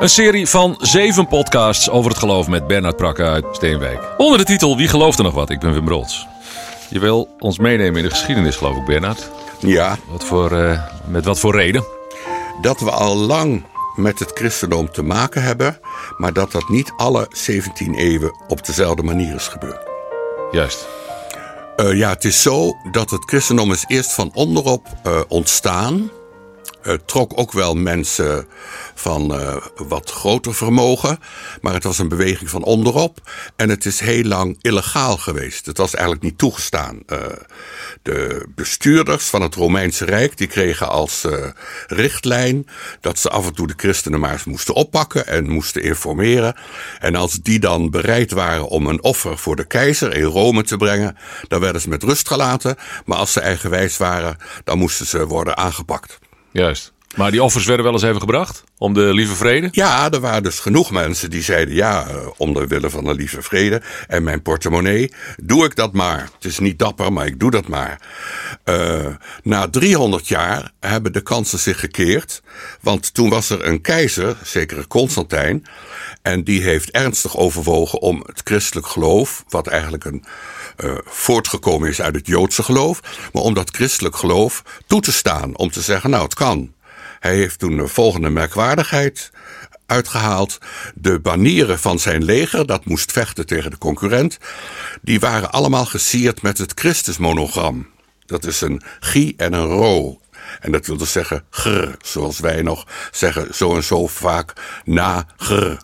Een serie van zeven podcasts over het geloof met Bernard Prakke uit Steenwijk. Onder de titel Wie gelooft er nog wat? Ik ben Wim Broods. Je wil ons meenemen in de geschiedenis, geloof ik, Bernard. Ja, Wat voor, eh, met wat voor reden? dat we al lang met het christendom te maken hebben, maar dat dat niet alle 17 eeuwen op dezelfde manier is gebeurd. Juist. Eh, ja, het is zo dat het christendom is eerst van onderop eh, ontstaan. Het trok ook wel mensen van eh, wat groter vermogen. Maar het was een beweging van onderop. En het is heel lang illegaal geweest. Het was eigenlijk niet toegestaan. Eh, de bestuurders van het Romeinse Rijk die kregen als eh, richtlijn dat ze af en toe de christenen maar eens moesten oppakken en moesten informeren. En als die dan bereid waren om een offer voor de keizer in Rome te brengen, dan werden ze met rust gelaten. Maar als ze eigenwijs waren, dan moesten ze worden aangepakt. Juist. Maar die offers werden wel eens even gebracht? Om de lieve vrede? Ja, er waren dus genoeg mensen die zeiden: ja, eh, om de willen van de lieve vrede en mijn portemonnee, doe ik dat maar. Het is niet dapper, maar ik doe dat maar. Eh, na 300 jaar hebben de kansen zich gekeerd, want toen was er een keizer, zekere Constantijn, en die heeft ernstig overwogen om het christelijk geloof, wat eigenlijk een eh, voortgekomen is uit het Joodse geloof, maar om dat christelijk geloof toe te staan, om te zeggen: nou, het kan. Hij heeft toen de volgende merkwaardigheid uitgehaald. De banieren van zijn leger, dat moest vechten tegen de concurrent, die waren allemaal gesierd met het Christusmonogram. Dat is een G en een Ro. En dat wil dus zeggen gr, zoals wij nog zeggen, zo en zo vaak na gr.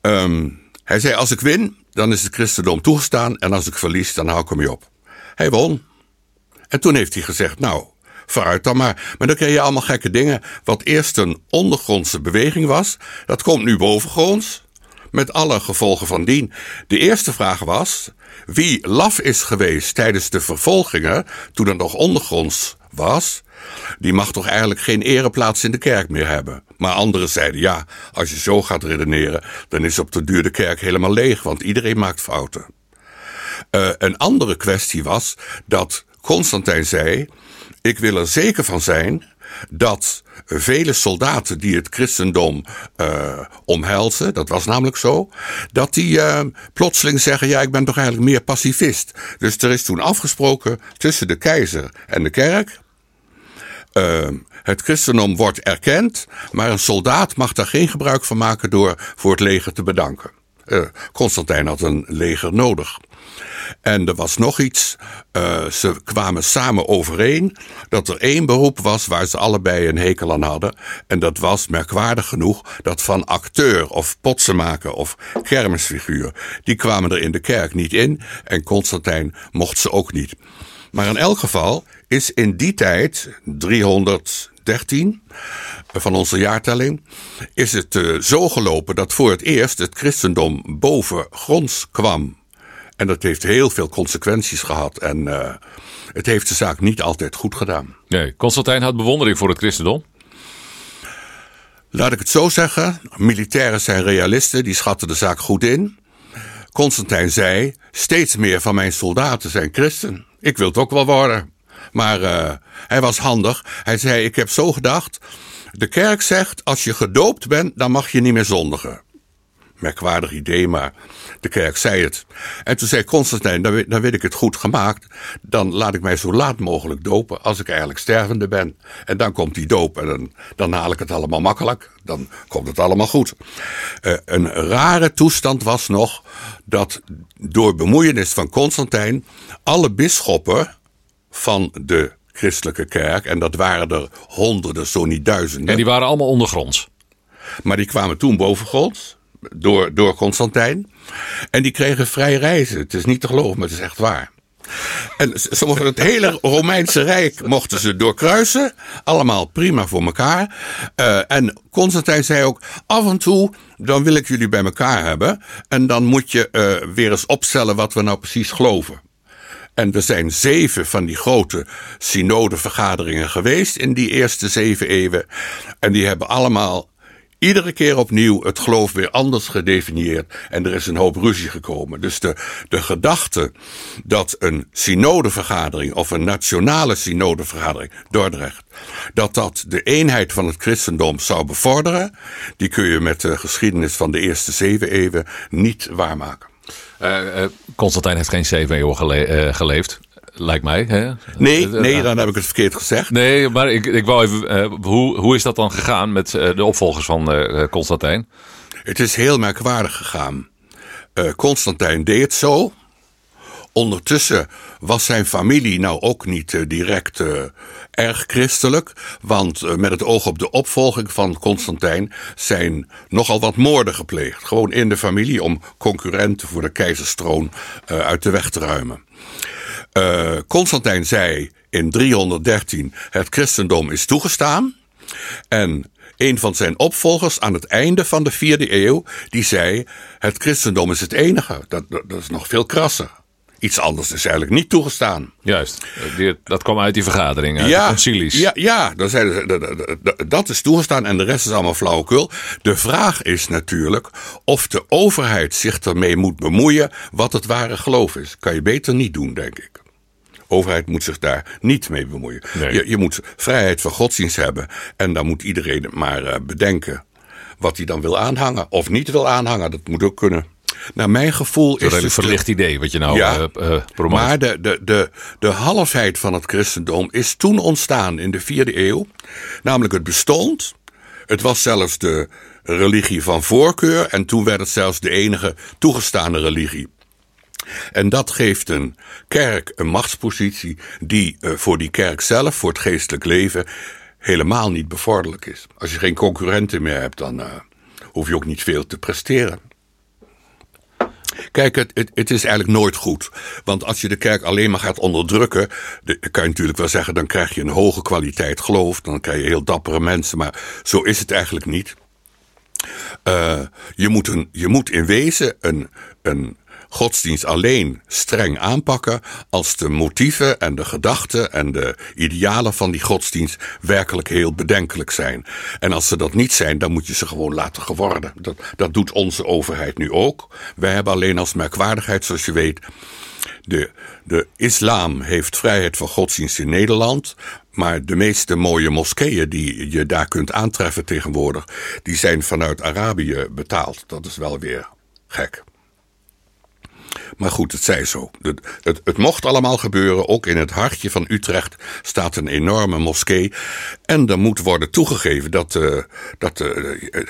Ehm, hij zei: Als ik win, dan is het christendom toegestaan. En als ik verlies, dan hou ik hem op. Hij won. En toen heeft hij gezegd: Nou, vooruit dan maar. Maar dan kreeg je allemaal gekke dingen. Wat eerst een ondergrondse beweging was, dat komt nu bovengronds. Met alle gevolgen van dien. De eerste vraag was: wie laf is geweest tijdens de vervolgingen, toen het nog ondergronds was, die mag toch eigenlijk geen ereplaats in de kerk meer hebben. Maar anderen zeiden: ja, als je zo gaat redeneren, dan is op de duur de kerk helemaal leeg, want iedereen maakt fouten. Uh, een andere kwestie was dat Constantijn zei: ik wil er zeker van zijn dat vele soldaten die het christendom uh, omhelzen, dat was namelijk zo, dat die uh, plotseling zeggen: ja, ik ben toch eigenlijk meer pacifist. Dus er is toen afgesproken tussen de keizer en de kerk. Uh, het christendom wordt erkend, maar een soldaat mag daar geen gebruik van maken door voor het leger te bedanken. Constantijn had een leger nodig. En er was nog iets. Uh, ze kwamen samen overeen dat er één beroep was waar ze allebei een hekel aan hadden. En dat was merkwaardig genoeg dat van acteur of potsenmaker of kermisfiguur. Die kwamen er in de kerk niet in en Constantijn mocht ze ook niet. Maar in elk geval is in die tijd, 313 van onze jaartelling, is het uh, zo gelopen dat voor het eerst het christendom boven gronds kwam. En dat heeft heel veel consequenties gehad. En uh, het heeft de zaak niet altijd goed gedaan. Nee, Constantijn had bewondering voor het christendom. Laat ik het zo zeggen. Militairen zijn realisten, die schatten de zaak goed in. Constantijn zei: Steeds meer van mijn soldaten zijn christen. Ik wil het ook wel worden. Maar uh, hij was handig. Hij zei: Ik heb zo gedacht. De kerk zegt: Als je gedoopt bent, dan mag je niet meer zondigen merkwaardig idee, maar de kerk zei het. En toen zei Constantijn, dan, dan weet ik het goed gemaakt. Dan laat ik mij zo laat mogelijk dopen als ik eigenlijk stervende ben. En dan komt die doop en dan, dan haal ik het allemaal makkelijk. Dan komt het allemaal goed. Uh, een rare toestand was nog dat door bemoeienis van Constantijn alle bisschoppen van de christelijke kerk, en dat waren er honderden, zo niet duizenden. En die waren allemaal ondergronds. Maar die kwamen toen bovengronds door, door Constantijn. En die kregen vrij reizen. Het is niet te geloven, maar het is echt waar. En het hele Romeinse Rijk mochten ze doorkruisen. Allemaal prima voor elkaar. Uh, en Constantijn zei ook: af en toe dan wil ik jullie bij elkaar hebben. En dan moet je uh, weer eens opstellen wat we nou precies geloven. En er zijn zeven van die grote synodevergaderingen geweest in die eerste zeven eeuwen. En die hebben allemaal iedere keer opnieuw het geloof weer anders gedefinieerd en er is een hoop ruzie gekomen. Dus de, de gedachte dat een synodevergadering of een nationale synodevergadering, Dordrecht, dat dat de eenheid van het christendom zou bevorderen, die kun je met de geschiedenis van de eerste zeven eeuwen niet waarmaken. Uh, uh, Constantijn heeft geen zeven eeuwen uh, geleefd lijkt mij. Hè? Nee, nee, dan heb ik het verkeerd gezegd. Nee, maar ik, ik wou even. Uh, hoe, hoe is dat dan gegaan met de opvolgers van Constantijn? Het is heel merkwaardig gegaan. Constantijn deed het zo. Ondertussen was zijn familie nou ook niet direct erg christelijk. Want met het oog op de opvolging van Constantijn zijn nogal wat moorden gepleegd. Gewoon in de familie om concurrenten voor de keizerstroon uit de weg te ruimen. Uh, Constantijn zei in 313: het christendom is toegestaan. En een van zijn opvolgers aan het einde van de vierde eeuw, die zei: het christendom is het enige. Dat, dat, is nog veel krasser. Iets anders is eigenlijk niet toegestaan. Juist, dat kwam uit die vergadering, uit ja, de concilies. Ja, ja dan zeiden ze, dat is toegestaan en de rest is allemaal flauwekul. De vraag is natuurlijk of de overheid zich ermee moet bemoeien wat het ware geloof is. Kan je beter niet doen, denk ik overheid moet zich daar niet mee bemoeien. Je, je, moet vrijheid van godsdienst hebben. En dan moet iedereen maar uh, bedenken wat hij dan wil aanhangen. Of niet wil aanhangen, dat moet ook kunnen. Naar mijn gevoel is het... een verlicht idee wat je nou ja, uh, promoot. Maar de, de, de, de halfheid van het christendom is toen ontstaan in de vierde eeuw. Namelijk het bestond. Het was zelfs de religie van voorkeur. En toen werd het zelfs de enige toegestane religie. En dat geeft een kerk een machtspositie die uh, voor die kerk zelf, voor het geestelijk leven, helemaal niet bevorderlijk is. Als je geen concurrenten meer hebt, dan uh, hoef je ook niet veel te presteren. Kijk, het, het, is eigenlijk nooit goed. Want als je de kerk alleen maar gaat onderdrukken, dan kan je natuurlijk wel zeggen, dan krijg je een hoge kwaliteit geloof, dan krijg je heel dappere mensen, maar zo is het eigenlijk niet. Uh, je, moet een, je moet in wezen een, een godsdienst alleen streng aanpakken als de motieven en de gedachten en de idealen van die godsdienst werkelijk heel bedenkelijk zijn. En als ze dat niet zijn, dan moet je ze gewoon laten geworden. Dat, dat doet onze overheid nu ook. Wij hebben alleen als merkwaardigheid, zoals je weet, de, de islam heeft vrijheid van godsdienst in Nederland. Maar de meeste mooie moskeeën die je daar kunt aantreffen tegenwoordig, die zijn vanuit Arabië betaald. Dat is wel weer gek. Maar goed, het zij zo. Het, het, het, mocht allemaal gebeuren. Ook in het hartje van Utrecht staat een enorme moskee. En er moet worden toegegeven dat, uh, dat uh,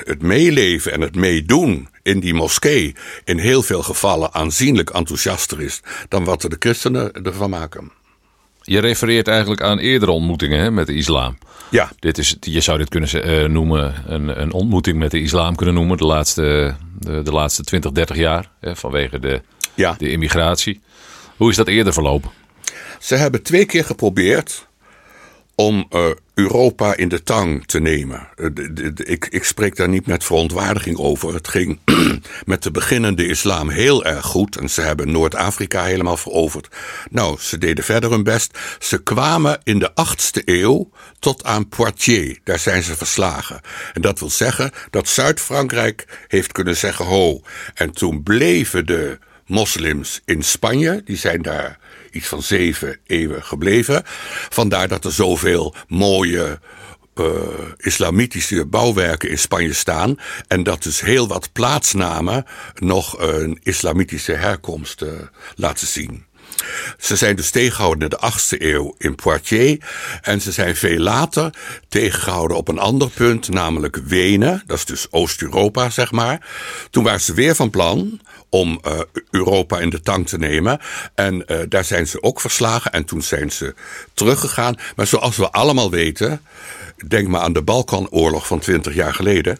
het meeleven en het meedoen in die moskee in heel veel gevallen aanzienlijk enthousiaster is dan wat de christenen ervan maken. Je refereert eigenlijk aan eerdere ontmoetingen hè, met de islam. Ja. Dit is, je zou dit kunnen uh, noemen, een, een ontmoeting met de islam kunnen noemen, de laatste, de, de laatste 20, 30 jaar. Hè, vanwege de ja. de immigratie. Hoe is dat eerder verlopen? Ze hebben twee keer geprobeerd om uh, Europa in de tang te nemen. Uh, de, de, de, ik, ik, spreek daar niet met verontwaardiging over. Het ging met de beginnende islam heel erg goed. En ze hebben Noord-Afrika helemaal veroverd. Nou, ze deden verder hun best. Ze kwamen in de achtste eeuw tot aan Poitiers. Daar zijn ze verslagen. En dat wil zeggen dat Zuid-Frankrijk heeft kunnen zeggen ho. En toen bleven de moslims in Spanje. Die zijn daar iets van zeven eeuwen gebleven. Vandaar dat er zoveel mooie uh, islamitische bouwwerken in Spanje staan. En dat dus heel wat plaatsnamen nog een islamitische herkomst uh, laten zien. Ze zijn dus tegengehouden in de 8e eeuw in Poitiers. En ze zijn veel later tegengehouden op een ander punt, namelijk Wenen. Dat is dus Oost-Europa, zeg maar. Toen waren ze weer van plan om uh, Europa in de tang te nemen. En uh, daar zijn ze ook verslagen. En toen zijn ze teruggegaan. Maar zoals we allemaal weten, denk maar aan de Balkanoorlog van 20 jaar geleden.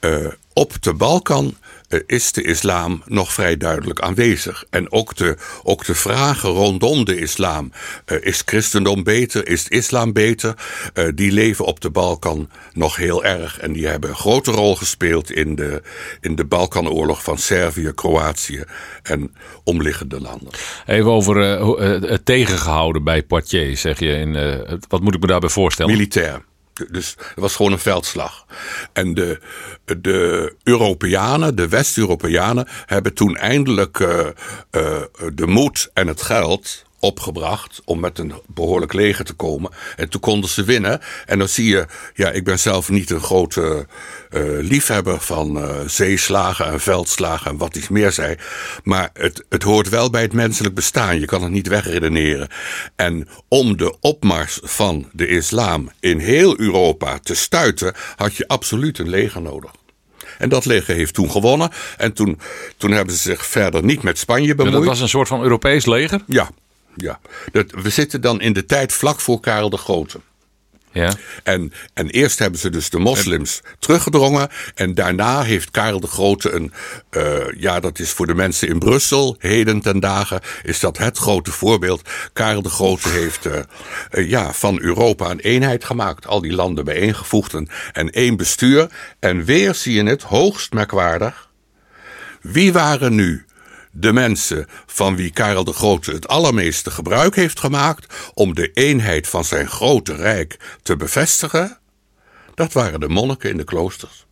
Uh, op de Balkan is de islam nog vrij duidelijk aanwezig. En ook de, ook de vragen rondom de islam. Uh, is christendom beter? Is islam beter? Uh, die leven op de Balkan nog heel erg. En die hebben een grote rol gespeeld in de, in de Balkanoorlog van Servië, Kroatië en omliggende landen. Even over uh, het tegengehouden bij Poitiers, zeg je. In, wat moet ik me daarbij voorstellen? Militair. Dus het was gewoon een veldslag. En de, de Europeanen, de West-Europeanen, hebben toen eindelijk uh, uh, de moed en het geld opgebracht om met een behoorlijk leger te komen. En toen konden ze winnen. En dan zie je, ja, ik ben zelf niet een grote uh, liefhebber van uh, zeeslagen en veldslagen en wat iets meer zei. Maar het, het hoort wel bij het menselijk bestaan. Je kan het niet wegredeneren. En om de opmars van de islam in heel Europa te stuiten, had je absoluut een leger nodig. En dat leger heeft toen gewonnen. En toen, toen hebben ze zich verder niet met Spanje bemoeid. dat was een soort van Europees leger? Ja, ja, dat, we zitten dan in de tijd vlak voor Karel de Grote. Ja. En, en eerst hebben ze dus de moslims teruggedrongen. En daarna heeft Karel de Grote een. Uh, ja, dat is voor de mensen in Brussel, heden ten dagen, is dat het grote voorbeeld. Karel de Grote heeft uh, uh, ja, van Europa een eenheid gemaakt. Al die landen bijeengevoegd en, en één bestuur. En weer zie je het hoogst merkwaardig. Wie waren nu de mensen van wie Karel de Grote het allermeeste gebruik heeft gemaakt om de eenheid van zijn grote rijk te bevestigen, dat waren de monniken in de kloosters.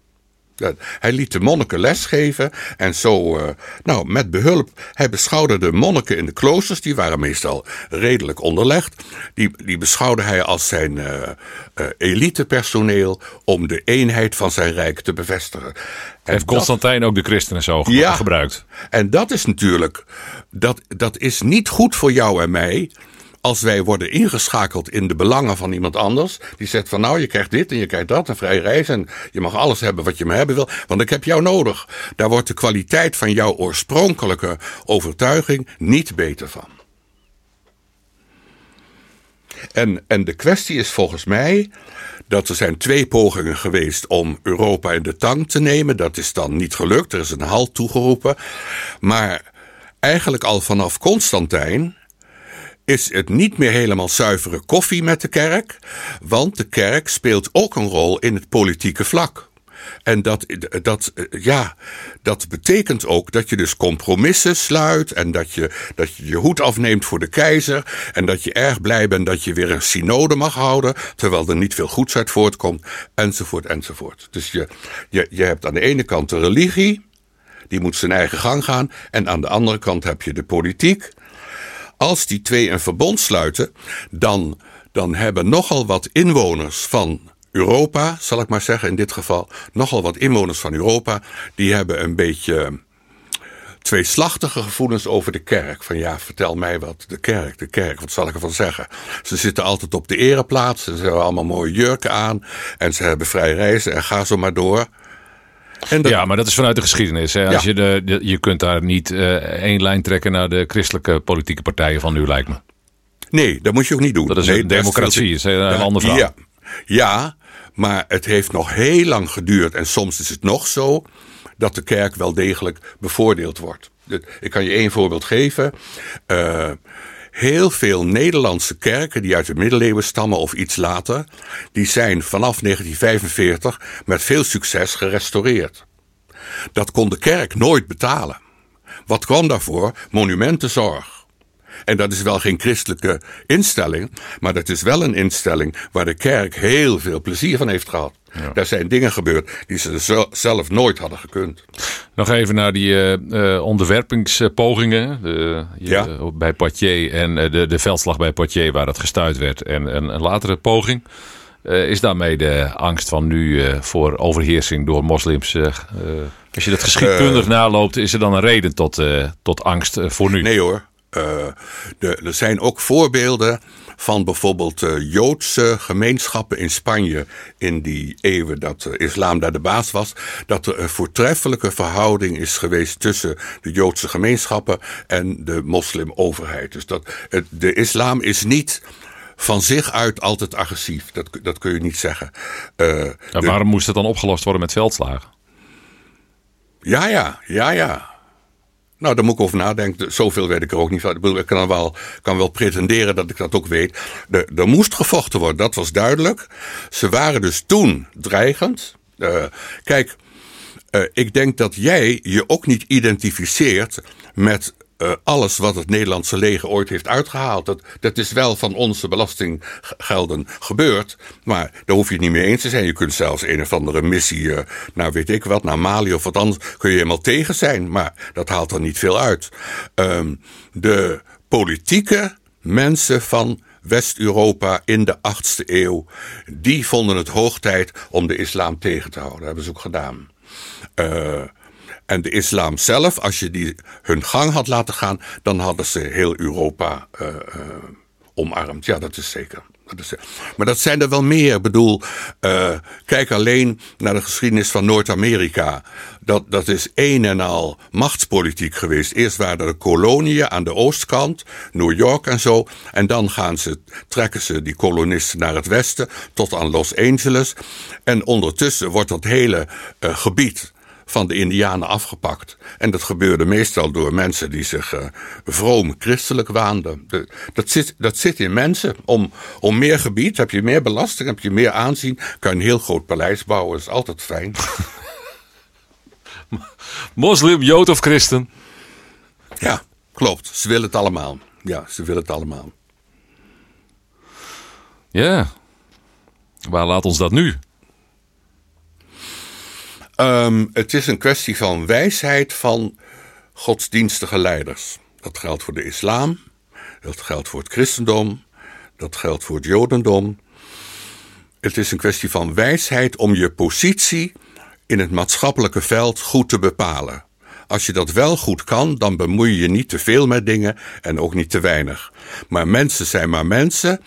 Hij liet de monniken lesgeven en zo, uh, nou, met behulp. Hij beschouwde de monniken in de kloosters, die waren meestal redelijk onderlegd. Die, die beschouwde hij als zijn uh, elitepersoneel om de eenheid van zijn rijk te bevestigen. En heeft Constantijn dat, ook de christenen zo ja, gebruikt? En dat is natuurlijk, dat, dat is niet goed voor jou en mij als wij worden ingeschakeld in de belangen van iemand anders, die zegt van nou, je krijgt dit en je krijgt dat, een vrije reis en je mag alles hebben wat je maar hebben wil, want ik heb jou nodig. Daar wordt de kwaliteit van jouw oorspronkelijke overtuiging niet beter van. En, en de kwestie is volgens mij dat er zijn twee pogingen geweest om Europa in de tang te nemen. Dat is dan niet gelukt, er is een halt toegeroepen. Maar eigenlijk al vanaf Constantijn is het niet meer helemaal zuivere koffie met de kerk, want de kerk speelt ook een rol in het politieke vlak. En dat, dat, ja, dat betekent ook dat je dus compromissen sluit. En dat je, dat je je hoed afneemt voor de keizer. En dat je erg blij bent dat je weer een synode mag houden. Terwijl er niet veel goeds uit voortkomt. Enzovoort, enzovoort. Dus je, je, je hebt aan de ene kant de religie. Die moet zijn eigen gang gaan. En aan de andere kant heb je de politiek. Als die twee een verbond sluiten, dan, dan hebben nogal wat inwoners van Europa, zal ik maar zeggen in dit geval, nogal wat inwoners van Europa, die hebben een beetje tweeslachtige gevoelens over de kerk. Van ja, vertel mij wat, de kerk, de kerk, wat zal ik ervan zeggen? Ze zitten altijd op de ereplaats, ze hebben allemaal mooie jurken aan en ze hebben vrij reizen en ga zo maar door. Dat... Ja, maar dat is vanuit de geschiedenis. Hè? Als ja. je, de, de, je kunt daar niet uh, één lijn trekken naar de christelijke politieke partijen van nu, lijkt me. Nee, dat moet je ook niet doen. Dat is nee, een democratie, is een ja, ander verhaal. Ja, ja, maar het heeft nog heel lang geduurd. En soms is het nog zo dat de kerk wel degelijk bevoordeeld wordt. Ik kan je één voorbeeld geven. Uh, heel veel Nederlandse kerken die uit de middeleeuwen stammen of iets later, die zijn vanaf 1945 met veel succes gerestaureerd. Dat kon de kerk nooit betalen. Wat kwam daarvoor? Monumentenzorg. En dat is wel geen christelijke instelling, maar dat is wel een instelling waar de kerk heel veel plezier van heeft gehad. Ja. Daar zijn dingen gebeurd die ze zelf nooit hadden gekund. Nog even naar die uh, onderwerpingspogingen de, ja. uh, bij Poitiers en de, de veldslag bij Poitiers waar dat gestuurd werd. En een, een latere poging. is daarmee de angst van nu voor overheersing door moslims? als je dat geschiedkundig naloopt, is er dan een reden tot, tot angst voor nu? Nee hoor. De, er zijn ook voorbeelden van bijvoorbeeld uh, Joodse gemeenschappen in Spanje in die eeuwen dat de islam daar de baas was, dat er een voortreffelijke verhouding is geweest tussen de Joodse gemeenschappen en de moslimoverheid. Dus dat het, de islam is niet van zich uit altijd agressief. Dat, dat kun je niet zeggen. Uh, waarom moest het dan opgelost worden met veldslagen? Ja, ja, ja, ja. Nou, daar moet ik over nadenken. Zoveel weet ik er ook niet van. Ik kan wel, kan wel pretenderen dat ik dat ook weet. Er, er moest gevochten worden, dat was duidelijk. Ze waren dus toen dreigend. Uh, kijk, uh, ik denk dat jij je ook niet identificeert met uh, alles wat het Nederlandse leger ooit heeft uitgehaald. Dat, dat is wel van onze belastinggelden gebeurd. Maar daar hoef je het niet mee eens te zijn. Je kunt zelfs een of andere missie, uh, nou weet ik wat, naar Mali of wat anders, kun je helemaal tegen zijn. Maar dat haalt er niet veel uit. Um, de politieke mensen van West-Europa in de 8e eeuw, die vonden het hoog tijd om de islam tegen te houden. Dat hebben ze ook gedaan. Uh, en de islam zelf, als je die hun gang had laten gaan, dan hadden ze heel Europa uh, omarmd. Ja, dat is zeker. Maar dat zijn er wel meer. Ik bedoel, uh, kijk alleen naar de geschiedenis van Noord-Amerika. Dat, dat is een en al machtspolitiek geweest. Eerst waren er koloniën aan de oostkant, New York en zo. En dan gaan ze, trekken ze die kolonisten naar het westen, tot aan Los Angeles. En ondertussen wordt dat hele gebied van de Indianen afgepakt. En dat gebeurde meestal door mensen die zich uh, vroom christelijk waanden. De, dat, zit, dat zit in mensen. Om, om meer gebied heb je meer belasting, heb je meer aanzien. Kan je een heel groot paleis bouwen, is altijd fijn. Moslim, Jood of christen? Ja, klopt. Ze willen het allemaal. Ja, ze willen het allemaal. Ja. Waar laat ons dat nu? Um, het is een kwestie van wijsheid van godsdienstige leiders. Dat geldt voor de islam, dat geldt voor het christendom, dat geldt voor het jodendom. Het is een kwestie van wijsheid om je positie in het maatschappelijke veld goed te bepalen. Als je dat wel goed kan, dan bemoei je je niet te veel met dingen en ook niet te weinig. Maar mensen zijn maar mensen.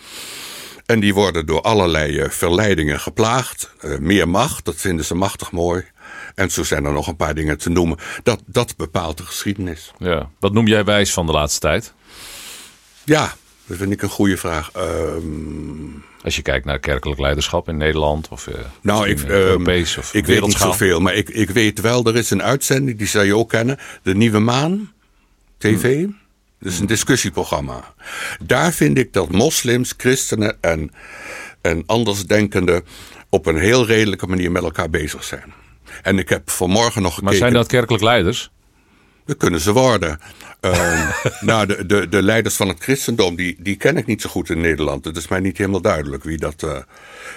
En die worden door allerlei uh, verleidingen geplaagd. Uh, meer macht, dat vinden ze machtig mooi. En zo zijn er nog een paar dingen te noemen. Dat, dat bepaalt de geschiedenis. Ja. Wat noem jij wijs van de laatste tijd? Ja, dat vind ik een goede vraag. Um... Als je kijkt naar kerkelijk leiderschap in Nederland of uh, nou, ik, um, Europees of ik weet niet zoveel, maar ik, ik weet wel, er is een uitzending, die zou je ook kennen, De Nieuwe Maan, TV. Hmm. Is een discussieprogramma. Daar vind ik dat moslims, christenen en, en andersdenkenden op een heel redelijke manier met elkaar bezig zijn. En ik heb vanmorgen nog gekeken... Maar zijn dat kerkelijk leiders? Dat kunnen ze worden. uh, nou, de, de, de leiders van het christendom, die, die ken ik niet zo goed in Nederland. Het is mij niet helemaal duidelijk wie dat... Uh,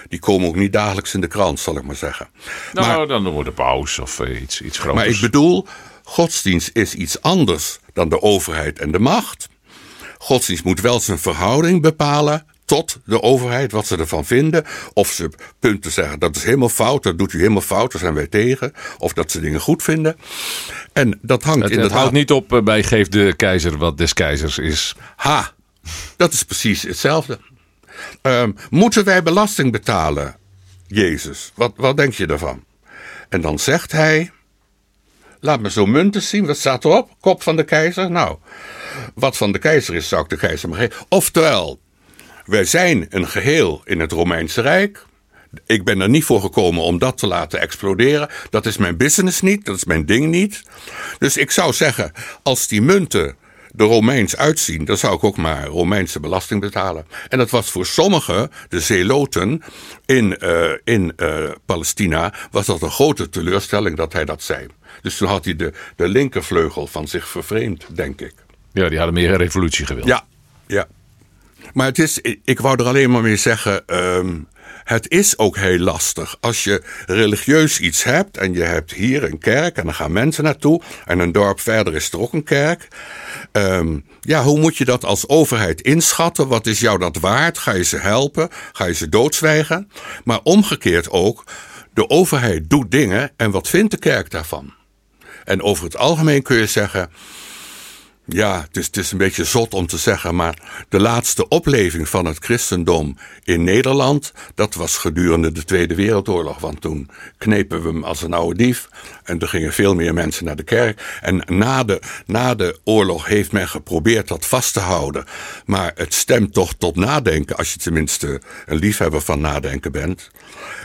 die komen ook niet dagelijks in de krant, zal ik maar zeggen. Nou, maar, dan we de paus of uh, iets, iets groters. Maar ik bedoel, godsdienst is iets anders dan de overheid en de macht. Godsdienst moet wel zijn verhouding bepalen tot de overheid, wat ze ervan vinden. Of ze punten zeggen, dat is helemaal fout, dat doet u helemaal fout, daar zijn wij tegen. Of dat ze dingen goed vinden. En dat hangt het, inderdaad... Het houdt niet op bij geef de keizer wat des keizers is. Ha, dat is precies hetzelfde. Um, moeten wij belasting betalen, Jezus? Wat, wat denk je daarvan? En dan zegt hij... Laat me zo munten zien, wat staat erop? Kop van de keizer? Nou, wat van de keizer is, zou ik de keizer maar geven. Oftewel, wij zijn een geheel in het Romeinse Rijk. Ik ben er niet voor gekomen om dat te laten exploderen. Dat is mijn business niet, dat is mijn ding niet. Dus ik zou zeggen, als die munten er Romeins uitzien, dan zou ik ook maar Romeinse belasting betalen. En dat was voor sommigen, de zeeloten in, uh, in uh, Palestina, was dat een grote teleurstelling dat hij dat zei. Dus toen had hij de, de linkervleugel van zich vervreemd, denk ik. Ja, die hadden meer een revolutie gewild. Ja, ja. Maar het is, ik wou er alleen maar mee zeggen, um, het is ook heel lastig. Als je religieus iets hebt en je hebt hier een kerk en dan gaan mensen naartoe en een dorp verder is er ook een kerk. Um, ja, hoe moet je dat als overheid inschatten? Wat is jou dat waard? Ga je ze helpen? Ga je ze doodzwijgen? Maar omgekeerd ook, de overheid doet dingen en wat vindt de kerk daarvan? En over het algemeen kun je zeggen, ja, het is, een beetje zot om te zeggen, maar de laatste opleving van het christendom in Nederland, dat was gedurende de Tweede Wereldoorlog. Want toen knepen we hem als een oude dief en er gingen veel meer mensen naar de kerk. En na de, na de oorlog heeft men geprobeerd dat vast te houden. Maar het stemt toch tot nadenken, als je tenminste een liefhebber van nadenken bent.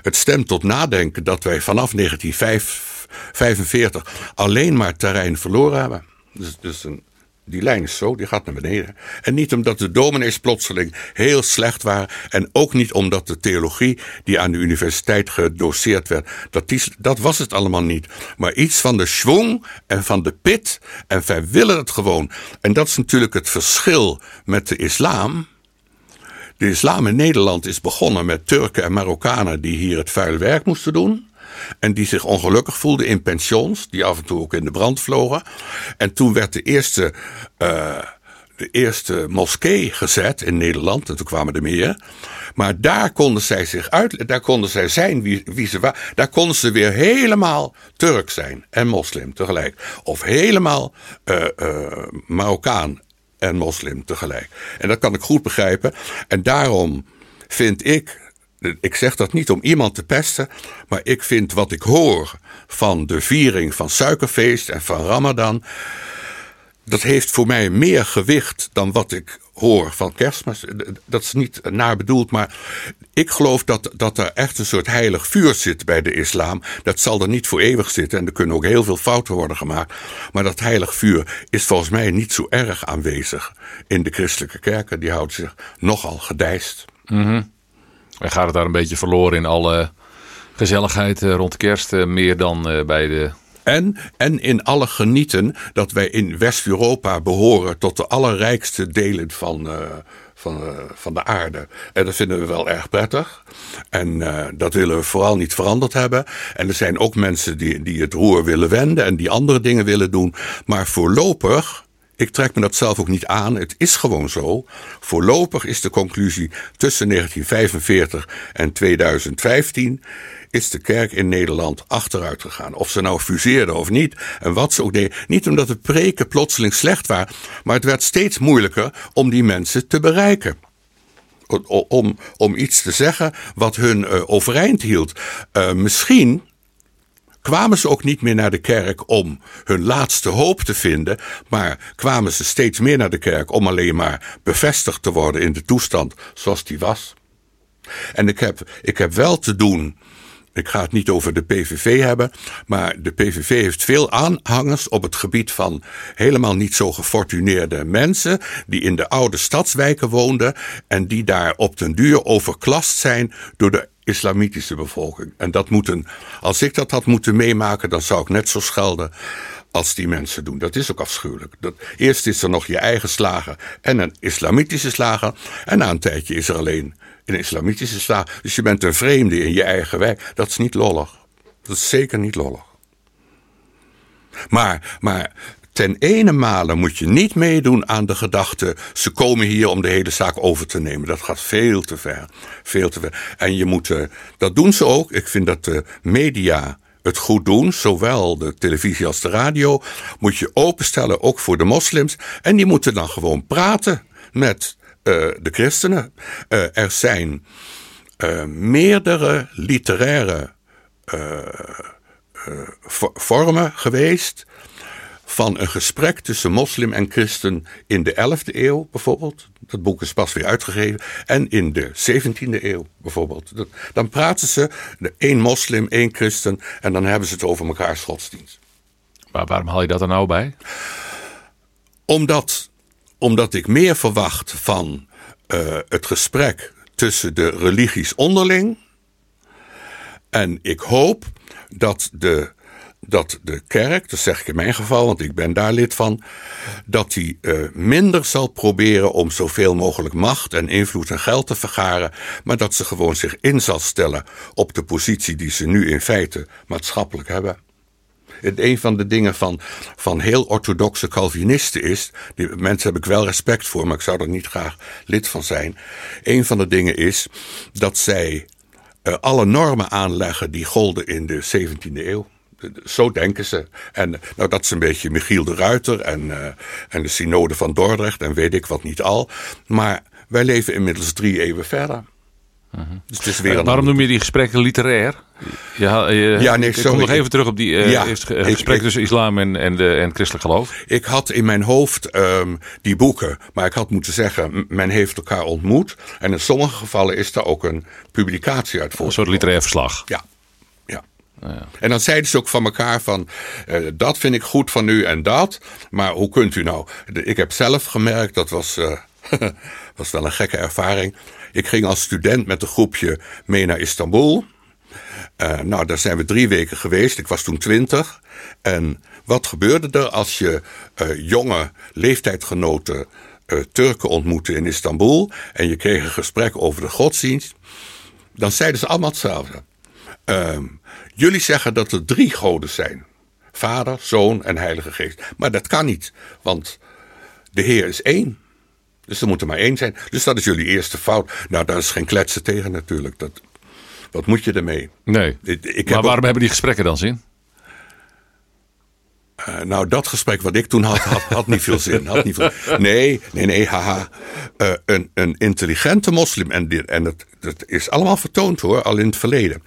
Het stemt tot nadenken dat wij vanaf 1945 alleen maar terrein verloren hebben. Dus, dus een Die lijn is zo, die gaat naar beneden. En niet omdat de dominees plotseling heel slecht waren. En ook niet omdat de theologie die aan de universiteit gedoseerd werd. Dat, die, dat was het allemaal niet. Maar iets van de schwung en van de pit. En wij willen het gewoon. En dat is natuurlijk het verschil met de islam. De islam in Nederland is begonnen met Turken en Marokkanen die hier het vuile werk moesten doen. En die zich ongelukkig voelden in pensions, die af en toe ook in de brand vlogen. En toen werd de eerste, uh, de eerste moskee gezet in Nederland, en toen kwamen er meer. Maar daar konden zij zich uit, daar konden zij zijn wie, wie ze waren. Daar konden ze weer helemaal Turk zijn en moslim tegelijk. Of helemaal uh, Marokkaan en moslim tegelijk. En dat kan ik goed begrijpen. En daarom vind ik ik zeg dat niet om iemand te pesten, maar ik vind wat ik hoor van de viering van suikerfeest en van Ramadan, dat heeft voor mij meer gewicht dan wat ik hoor van kerstmis. Dat is niet naar bedoeld, maar ik geloof dat, dat er echt een soort heilig vuur zit bij de islam. Dat zal er niet voor eeuwig zitten en er kunnen ook heel veel fouten worden gemaakt. Maar dat heilig vuur is volgens mij niet zo erg aanwezig in de christelijke kerken. Die houdt zich nogal gedijst. Mm en gaat het daar een beetje verloren in alle gezelligheid eh, rond kerst, eh, meer dan eh, bij de en, en in alle genieten dat wij in West-Europa behoren tot de allerrijkste delen van, van, van de aarde. En dat vinden we wel erg prettig. En dat willen we vooral niet veranderd hebben. En er zijn ook mensen die, die het roer willen wenden en die andere dingen willen doen. Maar voorlopig ik trek me dat zelf ook niet aan. Het is gewoon zo. Voorlopig is de conclusie tussen 1945 en 2015 is de kerk in Nederland achteruit gegaan. Of ze nou fuseerden of niet. En wat ze ook deden. Niet omdat de preken plotseling slecht waren. Maar het werd steeds moeilijker om die mensen te bereiken. Om, om iets te zeggen wat hun uh, overeind hield. Uh, misschien kwamen ze ook niet meer naar de kerk om hun laatste hoop te vinden, maar kwamen ze steeds meer naar de kerk om alleen maar bevestigd te worden in de toestand zoals die was. En ik heb, ik heb wel te doen. Ik ga het niet over de PVV hebben, maar de PVV heeft veel aanhangers op het gebied van helemaal niet zo gefortuneerde mensen die in de oude stadswijken woonden en die daar op den duur overklast zijn door de islamitische bevolking. En dat moeten, als ik dat had moeten meemaken, dan zou ik net zo schelden als die mensen doen. Dat is ook afschuwelijk. Dat, eerst is er nog je eigen slager en een islamitische slager. En na een tijdje is er alleen een islamitische slager. Dus je bent een vreemde in je eigen wijk. Dat is niet lollig. Dat is zeker niet lollig. Maar, maar ten ene male moet je niet meedoen aan de gedachte. ze komen hier om de hele zaak over te nemen. Dat gaat veel te ver. Veel te ver. En je moet. Uh, dat doen ze ook. Ik vind dat de media het goed doen, zowel de televisie als de radio, moet je openstellen ook voor de moslims. En die moeten dan gewoon praten met uh, de christenen. Uh, er zijn meerdere literaire vormen geweest van een gesprek tussen moslim en christen in de 11e eeuw bijvoorbeeld. Dat boek is pas weer uitgegeven. En in de 17e eeuw bijvoorbeeld. Dan praten ze, één moslim, één christen, en dan hebben ze het over mekaars godsdienst. Maar waarom haal je dat er nou bij? Omdat, omdat ik meer verwacht van uh, het gesprek tussen de religies onderling. En ik hoop dat de dat de kerk, dat zeg ik in mijn geval, want ik ben daar lid van, dat die uh, minder zal proberen om zoveel mogelijk macht en invloed en geld te vergaren, maar dat ze gewoon zich in zal stellen op de positie die ze nu in feite maatschappelijk hebben. Een van de dingen van, van heel orthodoxe Calvinisten is, die mensen heb ik wel respect voor, maar ik zou er niet graag lid van zijn. Een van de dingen is dat zij uh, alle normen aanleggen die golden in de 17e eeuw. Zo denken ze. En nou, dat is een beetje Michiel de Ruiter en, uh, en de synode van Dordrecht en weet ik wat niet al. Maar wij leven inmiddels drie eeuwen verder. Uh -huh. dus het is weer waarom noem je die gesprekken literair? Ja, je, ja nee, ik kom nog even terug op die uh, ja, gesprek tussen islam en, en, de, en christelijk geloof. Ik had in mijn hoofd um, die boeken, maar ik had moeten zeggen, men heeft elkaar ontmoet. En in sommige gevallen is er ook een publicatie uit Een soort literair verslag. Ja, En dan zeiden ze ook van elkaar van, uh, dat vind ik goed van u en dat. Maar hoe kunt u nou? Ik heb zelf gemerkt, dat was, uh, was wel een gekke ervaring. Ik ging als student met een groepje mee naar Istanbul. Uh, nou, daar zijn we drie weken geweest. Ik was toen twintig. En wat gebeurde er als je jonge leeftijdgenoten Turken ontmoette in Istanbul... en je kreeg een gesprek over de godsdienst... dan zeiden ze allemaal hetzelfde. Ehm, jullie zeggen dat er drie goden zijn: Vader, Zoon en Heilige Geest. Maar dat kan niet, want de Heer is één. Dus er moet er maar één zijn. Dus dat is jullie eerste fout. Nou, daar is geen kletsen tegen natuurlijk. Dat, wat moet je ermee? Nee. Ik, maar waarom hebben die gesprekken dan zin? Uh, nou, dat gesprek wat ik toen had, had, had niet veel zin. Had niet veel, nee, nee, nee, haha. Uh, een, een intelligente moslim, en, dit, en het, het is allemaal vertoond hoor, al in het verleden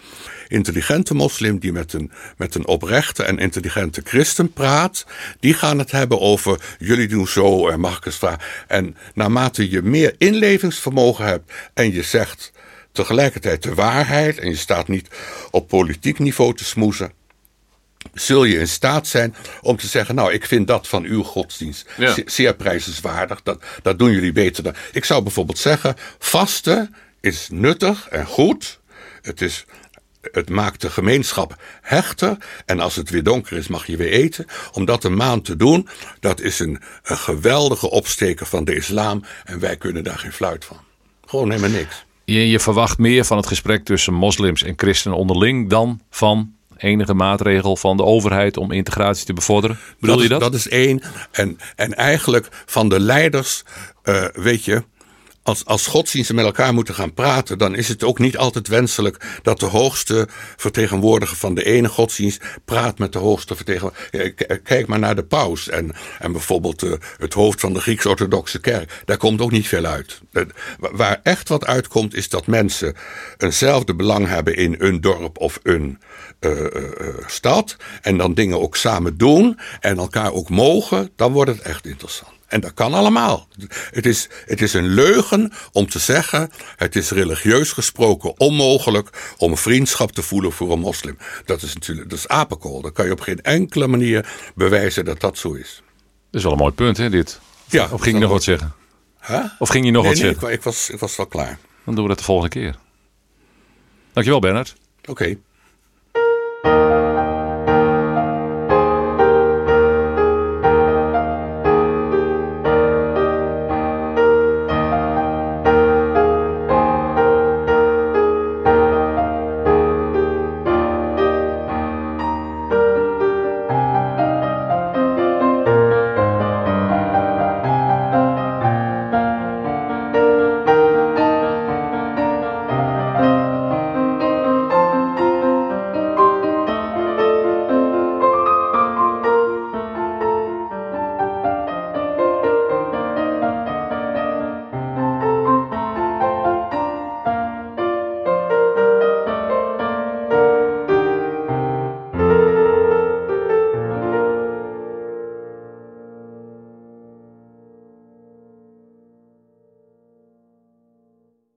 intelligente moslim die met een, met een oprechte en intelligente christen praat, die gaan het hebben over jullie doen zo en mag ik eens. En naarmate je meer inlevingsvermogen hebt en je zegt tegelijkertijd de waarheid en je staat niet op politiek niveau te smoezen, zul je in staat zijn om te zeggen: Nou, ik vind dat van uw godsdienst zeer prijzenswaardig. Dat, dat doen jullie beter dan. Ik zou bijvoorbeeld zeggen: vasten is nuttig en goed. Het is het maakt de gemeenschap hechter. En als het weer donker is, mag je weer eten. Om dat een maand te doen, dat is een, een geweldige opsteker van de islam. En wij kunnen daar geen fluit van. Gewoon helemaal niks. Je, je verwacht meer van het gesprek tussen moslims en christenen onderling dan van enige maatregel van de overheid om integratie te bevorderen? Bedoel dat je dat? dat is één. En, en eigenlijk van de leiders, uh, weet je, als, als godsdiensten met elkaar moeten gaan praten, dan is het ook niet altijd wenselijk dat de hoogste vertegenwoordiger van de ene godsdienst praat met de hoogste vertegenwoordiger. Kijk maar naar de paus en, en bijvoorbeeld uh, het hoofd van de Grieks-Orthodoxe Kerk. Daar komt ook niet veel uit. Waar echt wat uitkomt, is dat mensen eenzelfde belang hebben in een dorp of een uh, stad. En dan dingen ook samen doen en elkaar ook mogen. Dan wordt het echt interessant. En dat kan allemaal. Het is, het is een leugen om te zeggen: het is religieus gesproken onmogelijk om vriendschap te voelen voor een moslim. Dat is natuurlijk dat is apenkool. Dan kan je op geen enkele manier bewijzen dat dat zo is. Dat is wel een mooi punt, hè, dit? Ja, of ging je nog wat zeggen? Huh? Of ging je nog nee, wat nee, zeggen? Ik, ik, was, ik was wel klaar. Dan doen we dat de volgende keer. Dankjewel, Bernard. Oké. Okay.